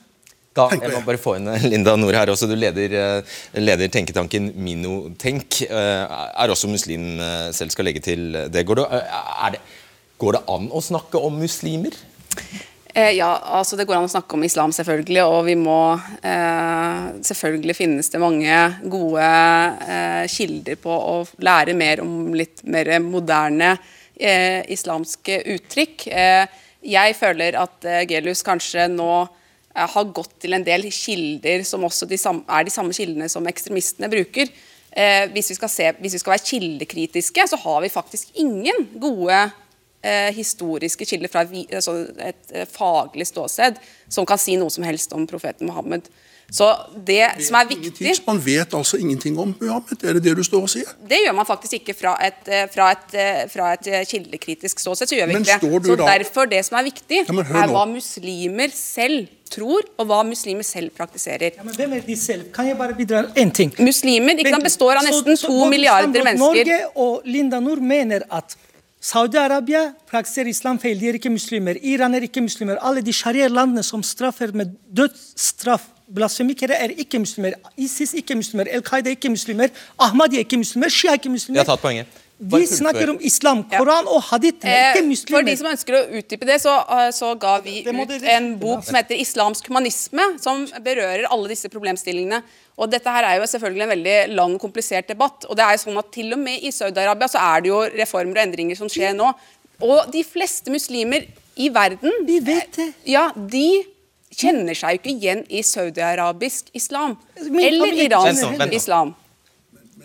Da, jeg må bare få inn Linda Nord her også. Du leder, eh, leder tenketanken Minotenk. Eh, er også muslim selv, skal legge til det. Går det, det. går det an å snakke om muslimer? Eh, ja, altså det går an å snakke om islam, selvfølgelig. Og vi må eh, Selvfølgelig finnes det mange gode eh, kilder på å lære mer om litt mer moderne eh, islamske uttrykk. Eh, jeg føler at eh, Gelius kanskje nå har gått til en del kilder som også de samme, er de samme kildene som ekstremistene bruker. hvis, vi se, hvis vi skal være kildekritiske, så har vi faktisk ingen gode eh, historiske kilder fra altså et eh, faglig ståsted som kan si noe som helst om profeten Mohammed. Så det som er viktig Man vet altså ingenting om Muhammed? Er det det du står og sier? Det gjør man faktisk ikke fra et, eh, fra et, eh, fra et kildekritisk ståsted. så gjør vi men ikke det. Så da... Derfor, det som er viktig, ja, er hva muslimer selv tror, og hva muslimer selv praktiserer. Ja, men hvem er de selv? Kan jeg bare bidra én ting? Muslimer ikke sant, består av nesten to milliarder mennesker. Norge og Linda Nord mener at Saudi-Arabia praktiserer islam feil, de er ikke muslimer. Iran er ikke muslimer. Alle de sharia-landene som straffer med dødsstraff blasfemikere, er ikke muslimer. ISIS ikke muslimer. Al Qaida er ikke muslimer. Ahmadi er ikke muslimer. Shia er ikke muslimer. Jeg har tatt poenget. Vi snakker om islam. Koran og hadith er ikke muslimer. For de som ønsker å utdype det, så, eh, så ga vi ut en bok som heter 'Islamsk humanisme', som berører alle disse problemstillingene. Og dette her er jo selvfølgelig en veldig lang og komplisert debatt. og det er jo sånn at Til og med i Saudi-Arabia så er det jo reformer og endringer som skjer nå. Og de fleste muslimer i verden Vi vet det. Ja, de kjenner seg jo ikke igjen i saudi-arabisk islam. Eller iransk islam.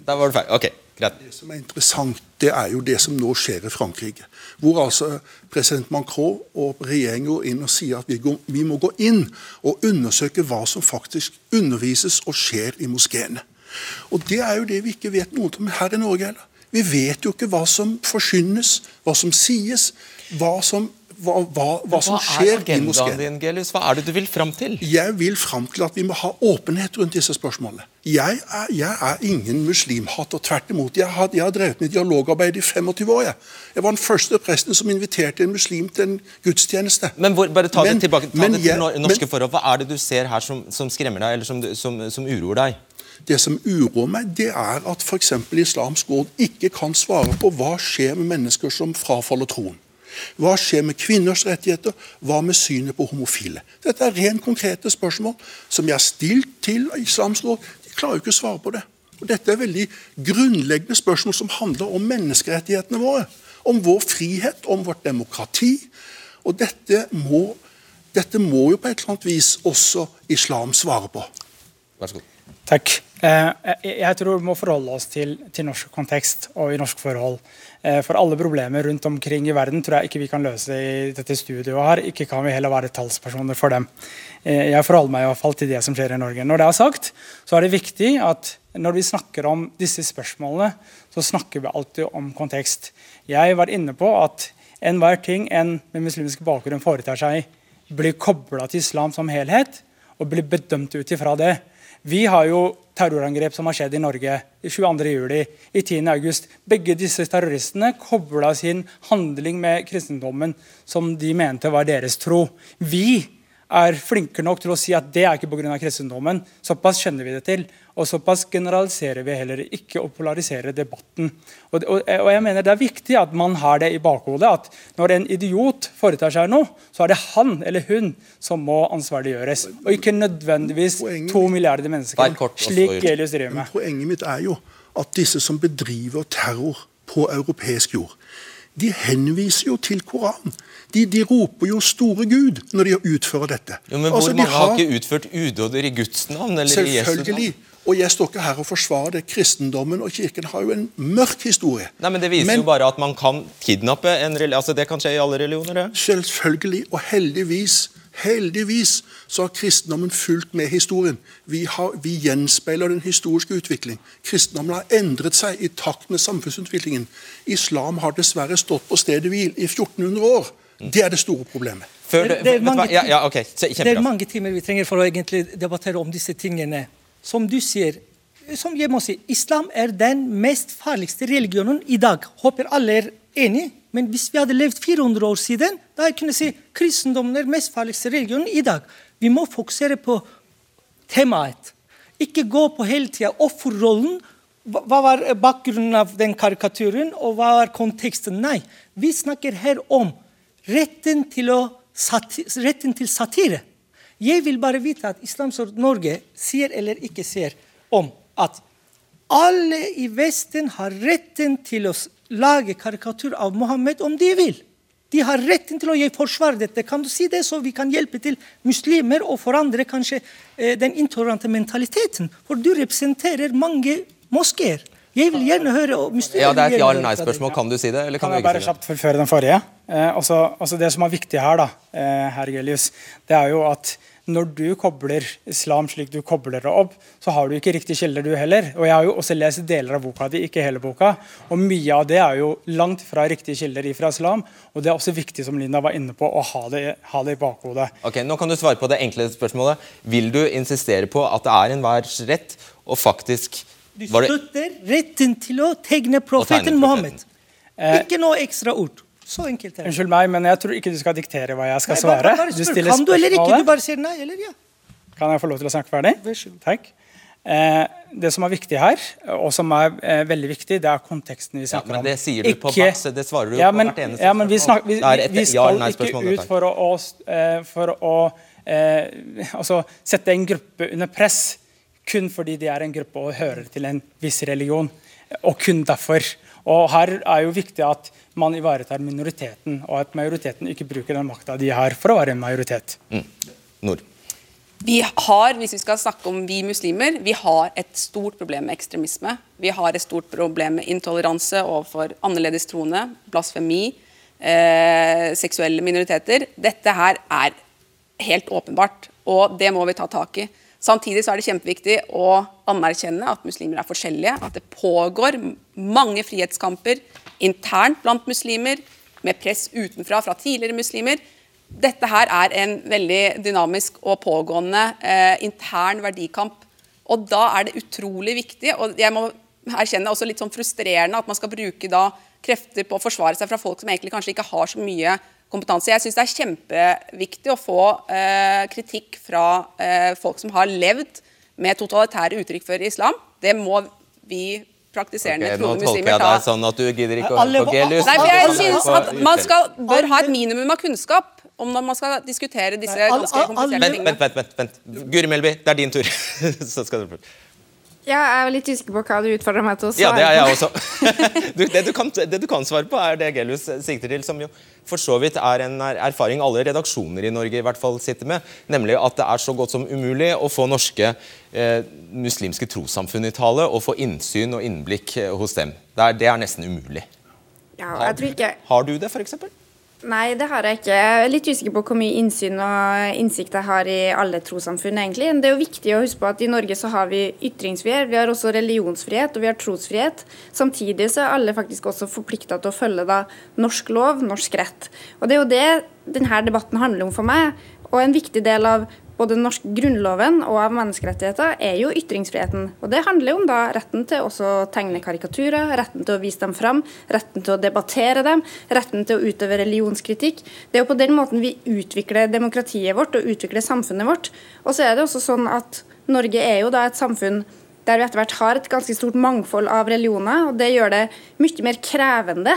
Da var det feil. Ok. Greit. Det som er interessant, det er jo det som nå skjer i Frankrike. Hvor altså president Macron og regjeringen går inn og sier at vi, går, vi, må gå inn og undersøke hva som faktisk undervises og skjer i moskeene. Og Det er jo det vi ikke vet noe om her i Norge heller. Vi vet jo ikke hva som forkynnes, hva som sies, hva som hva, hva, hva som skjer i moskeen. Din, Gelius? Hva er det du vil fram til? Jeg vil fram til at vi må ha åpenhet rundt disse spørsmålene. Jeg er, jeg er ingen muslimhater. Tvert imot. Jeg har, jeg har, drevet med dialogarbeid i 25 år. Jeg. jeg var den første presten som inviterte en muslim til en gudstjeneste. Men hvor, bare ta men, det tilbake ta det til jeg, norske men, forhold. Hva er det du ser her som, som skremmer deg, eller som, som, som uroer deg? Det som uroer meg, det er at f.eks. Islamsk råd ikke kan svare på hva skjer med mennesker som frafaller troen. Hva skjer med kvinners rettigheter? Hva med synet på homofile? Dette er rent konkrete spørsmål som jeg har stilt til Islamsk råd. De klarer jo ikke å svare på det. Og Dette er veldig grunnleggende spørsmål som handler om menneskerettighetene våre. Om vår frihet, om vårt demokrati. Og dette må, dette må jo på et eller annet vis også islam svare på. Vær så god. Takk. Eh, jeg tror vi må forholde oss til, til norsk kontekst og i norsk forhold. Eh, for alle problemer rundt omkring i verden tror jeg ikke vi kan løse i dette studioet her. Ikke kan vi heller være talspersoner for dem. Eh, jeg forholder meg i hvert fall til det som skjer i Norge. Når det er sagt, så er det viktig at når vi snakker om disse spørsmålene, så snakker vi alltid om kontekst. Jeg var inne på at enhver ting en med muslimsk bakgrunn foretar seg, blir kobla til islam som helhet og blir bedømt ut ifra det. Vi har jo terrorangrep som har skjedd i Norge 22.07. i 10.8. Begge disse terroristene kobla sin handling med kristendommen som de mente var deres tro. Vi er flinke nok til å si at det er ikke pga. kristendommen. Såpass kjenner vi det til. Og såpass generaliserer vi heller ikke og polariserer debatten. Og, og, og, jeg mener Det er viktig at man har det i bakhodet at når en idiot foretar seg noe, så er det han eller hun som må ansvarliggjøres. Og ikke nødvendigvis to milliarder mennesker, slik Gelius driver med. Poenget mitt er jo at disse som bedriver terror på europeisk jord, de henviser jo til Koranen. De, de, roper jo store Gud når de utfører dette. Jo, men Hvor altså, mange har... har ikke utført udåder i Guds navn? eller i Jesu navn? Og jeg står ikke her og forsvarer det. Kristendommen og kirken har jo en mørk historie. Nei, men Det viser men, jo bare at man kan kidnappe en religion. Altså, det kan skje i alle religioner? det? Selvfølgelig. Og heldigvis heldigvis så har kristendommen fulgt med historien. Vi, har, vi gjenspeiler den historiske utvikling. Kristendommen har endret seg i takt med samfunnsutviklingen. Islam har dessverre stått på stedet hvil i 1400 år. Det er det store problemet. Før Det- det er mange ja, ja, okay. Det er mange timer vi trenger for å egentlig debattere om disse tingene. Som du sier, som jeg må si, islam er den mest farligste religionen i dag. Håper alle er enig. Men hvis vi hadde levd 400 år siden, da jeg kunne si kristendommen er mest farligste religionen i dag. Vi må fokusere på temaet. Ikke gå på hele tida offerrollen. Hva var bakgrunnen av den karikaturen, og hva var konteksten? Nei, vi snakker her om retten til, å retten til satire. Jeg vil bare vite at Islamsk Norge sier eller ikke sier om at alle i Vesten har retten til å lage karikatur av Mohammed om de vil. De har retten til å gi forsvar dette. Kan du si det, så vi kan hjelpe til muslimer og forandre kanskje eh, den intolerante mentaliteten? For du representerer mange moskeer. Jeg vil gjerne høre om Ja, Det er et ja- eller nei-spørsmål. Kan du si det, eller kan, Kan du jeg ikke bare si det? kjapt forføre den forrige? Eh, også, også Det som er viktig her, da, eh, herr Gelius, det er jo at når du kobler islam slik du kobler det opp, så har du ikke riktige kilder, du heller. Og Jeg har jo også lest deler av boka di, ikke hele boka. Og mye av det er jo langt fra riktige kilder ifra islam. Og det er også viktig, som Linda var inne på, å ha det, ha det i bakhodet. Ok, Nå kan du svare på det enkle spørsmålet. Vil du insistere på at det er enhvers rett å faktisk Du var det, støtter retten til å tegne profeten. Mohammed. Eh, Ikke noe ekstra ord. Så enkelt er det. Unnskyld meg, men jeg tror ikke du skal diktere hva jeg skal Nei, svare. bare Du spør, stiller kan du eller ikke? Du bare sier nei eller ja. Kan jeg få lov til å snakke ferdig? Vær så god. Takk. Eh, det som er viktig her, og som er eh, veldig viktig, det er konteksten vi ja, men det sier du på masse, det svarer du ja, på hvert eneste ja, men vi, spørsmål. vi, vi, et vi skal ja, ikke ut for å, eh, for å eh, altså, sette en gruppe under press kun fordi de er en gruppe og hører til en viss religion. Og kun derfor. Og her er jo viktig at man ivaretar minoriteten, og at majoriteten ikke bruker den makta de har for å være en majoritet. Nord. Vi har, hvis vi skal snakke om vi muslimer, vi har et stort problem med ekstremisme. Vi har et stort problem med intoleranse overfor annerledes troende, blasfemi, eh, seksuelle minoriteter. Dette her er helt åpenbart, og det må vi ta tak i. Samtidig så er det kjempeviktig å anerkjenne at muslimer er forskjellige. At det pågår mange frihetskamper internt blant muslimer, med press utenfra fra tidligere muslimer. Dette her er en veldig dynamisk og pågående eh, intern verdikamp. Og da er det utrolig viktig, og jeg må erkjenne også litt sånn frustrerende at man skal bruke da krefter på å forsvare seg fra folk som egentlig kanskje ikke har så mye kompetanse. Jeg syns det er kjempeviktig å få eh, kritikk fra eh, folk som har levd med totalitære uttrykk for islam. Det må vi praktiserende Ok, nå troende tolker muslimer jeg ta. deg sånn at du gidder ikke å høre på Gelius. Nei, for jeg synes at man skal, bør ha et minimum av kunnskap om når man skal diskutere disse ganske kompliserte tingene. vent, vent, vent, vent. Guri Melby, det er din tur. Så skal du jeg er litt usikker på hva du utfordrer meg til å svare Ja, det er jeg på. også. Du, det, du kan, det du kan svare på, er det Gelius sikter til, som jo for så vidt er en er- erfaring alle redaksjoner i Norge i hvert fall sitter med, nemlig at det er så godt som umulig å få norske eh, muslimske trossamfunn i tale og få innsyn og innblikk eh, hos dem. Det er, det er nesten umulig. Ja, jeg tror ikke Har du det, f.eks.? Nei, det har jeg ikke. Jeg er litt usikker på hvor mye innsyn og innsikt jeg har i alle trossamfunn, egentlig. Det er jo viktig å huske på at i Norge så har vi ytringsfrihet, vi har også religionsfrihet og vi har trosfrihet. Samtidig så er alle faktisk også forplikta til å følge da norsk lov, norsk rett. Og det er jo det denne debatten handler om for meg. Og en viktig del av både den norske grunnloven og av menneskerettigheter er jo ytringsfriheten. Og det handler jo om da retten til også å tegne karikaturer, retten til å vise dem fram, retten til å debattere dem, retten til å utøve religionskritikk. Det er jo på den måten vi utvikler demokratiet vårt og utvikler samfunnet vårt. Og så er det også sånn at Norge er jo da et samfunn der vi etter hvert har et ganske stort mangfold av religioner, og det gjør det mye mer krevende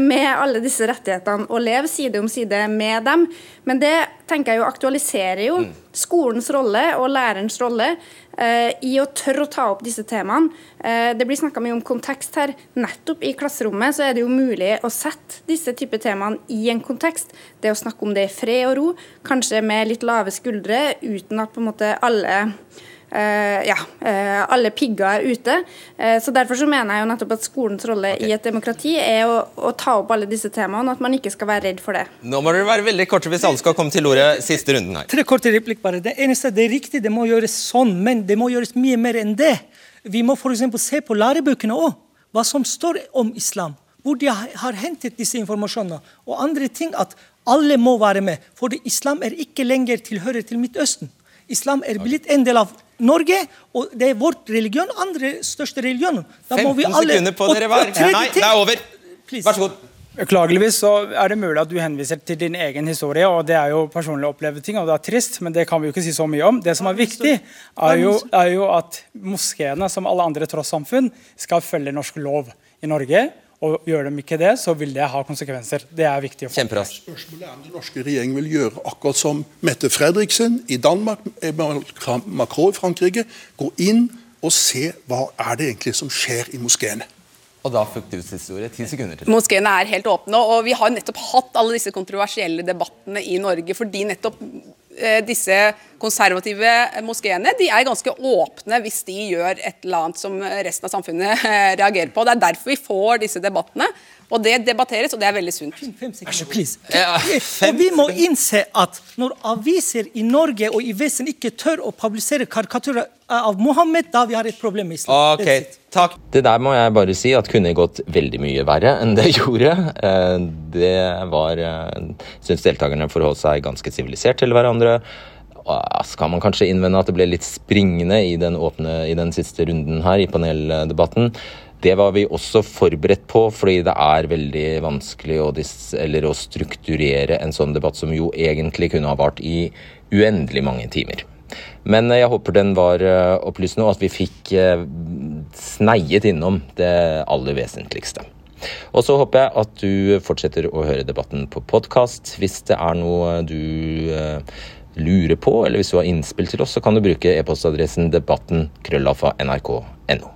med alle disse rettighetene og leve side om side med dem. Men det tenker jeg jo aktualiserer jo skolens rolle og lærerens rolle eh, i å tørre å ta opp disse temaene. Eh, det blir snakka mye om kontekst her. Nettopp i klasserommet så er det jo mulig å sette disse typer temaene i en kontekst. Det å snakke om det i fred og ro, kanskje med litt lave skuldre, uten at på en måte alle Eh, ja, eh, alle pigger er ute. Eh, så Derfor så mener jeg jo nettopp at skolens rolle i et demokrati er å, å ta opp alle disse temaene, og at man ikke skal være redd for det. Nå må dere være veldig korte hvis alle skal komme til ordet siste runden her. Tre korte replikk bare. Det eneste det er riktig, det må gjøres sånn, men det må gjøres mye mer enn det. Vi må f.eks. se på lærebøkene òg. Hva som står om islam. hvor de har, har hentet disse informasjonene. Og andre ting at alle må være med. For islam er ikke lenger tilhører til Midtøsten. Islam er blitt en del av Norge, og det er vårt religion, andre største religion. Da må vi 15 alle- sekunder på dere hver. Nei, det er over. Please. Vær så god. Beklageligvis så er det mulig at du henviser til din egen historie, og det er jo personlig opplevde ting, og det er trist, men det kan vi jo ikke si så mye om. Det som er viktig, er jo, er jo at moskeene, som alle andre trossamfunn, skal følge norsk lov i Norge. Og gjør de ikke det, så vil det ha konsekvenser. Det er viktig å få. Spørsmålet er om den norske regjeringen vil gjøre akkurat som Mette Fredriksen i Danmark, Macron i Frankrike. Gå inn og se hva er det egentlig som skjer i moskeene. Og da fruktivshistorie. Ti sekunder til. Moskeene er helt åpne, og vi har nettopp hatt alle disse kontroversielle debattene i Norge fordi nettopp disse konservative moskeene de er ganske åpne hvis de gjør et eller annet som resten av samfunnet eh, reagerer på. Det er derfor vi får disse debattene, og det debatteres, og det er veldig sunt. Fem sekunder, please. Og vi må innse at når aviser i Norge og i Vesten ikke tør å publisere karikaturer av Mohammed, da vi har et problem med islam. Ok, takk. Det der må jeg bare si at kunne gått veldig mye verre enn det gjorde. Eh, Det var eh, Syns deltakerne forholdt seg ganske sivilisert til hverandre. Skal man kanskje innvende at det ble litt springende i den, åpne, i den siste runden her i paneldebatten. Det var vi også forberedt på, fordi det er veldig vanskelig å, eller å strukturere en sånn debatt som jo egentlig kunne ha vart i uendelig mange timer. Men eh, jeg håper den var eh, opplysende, og at vi fikk eh, sneiet innom det aller vesentligste. Og så håper jeg at du fortsetter å høre debatten på podkast. Hvis det er noe du lurer på, eller hvis du har innspill til oss, så kan du bruke e-postadressen debatten krøllalfa nrk.no.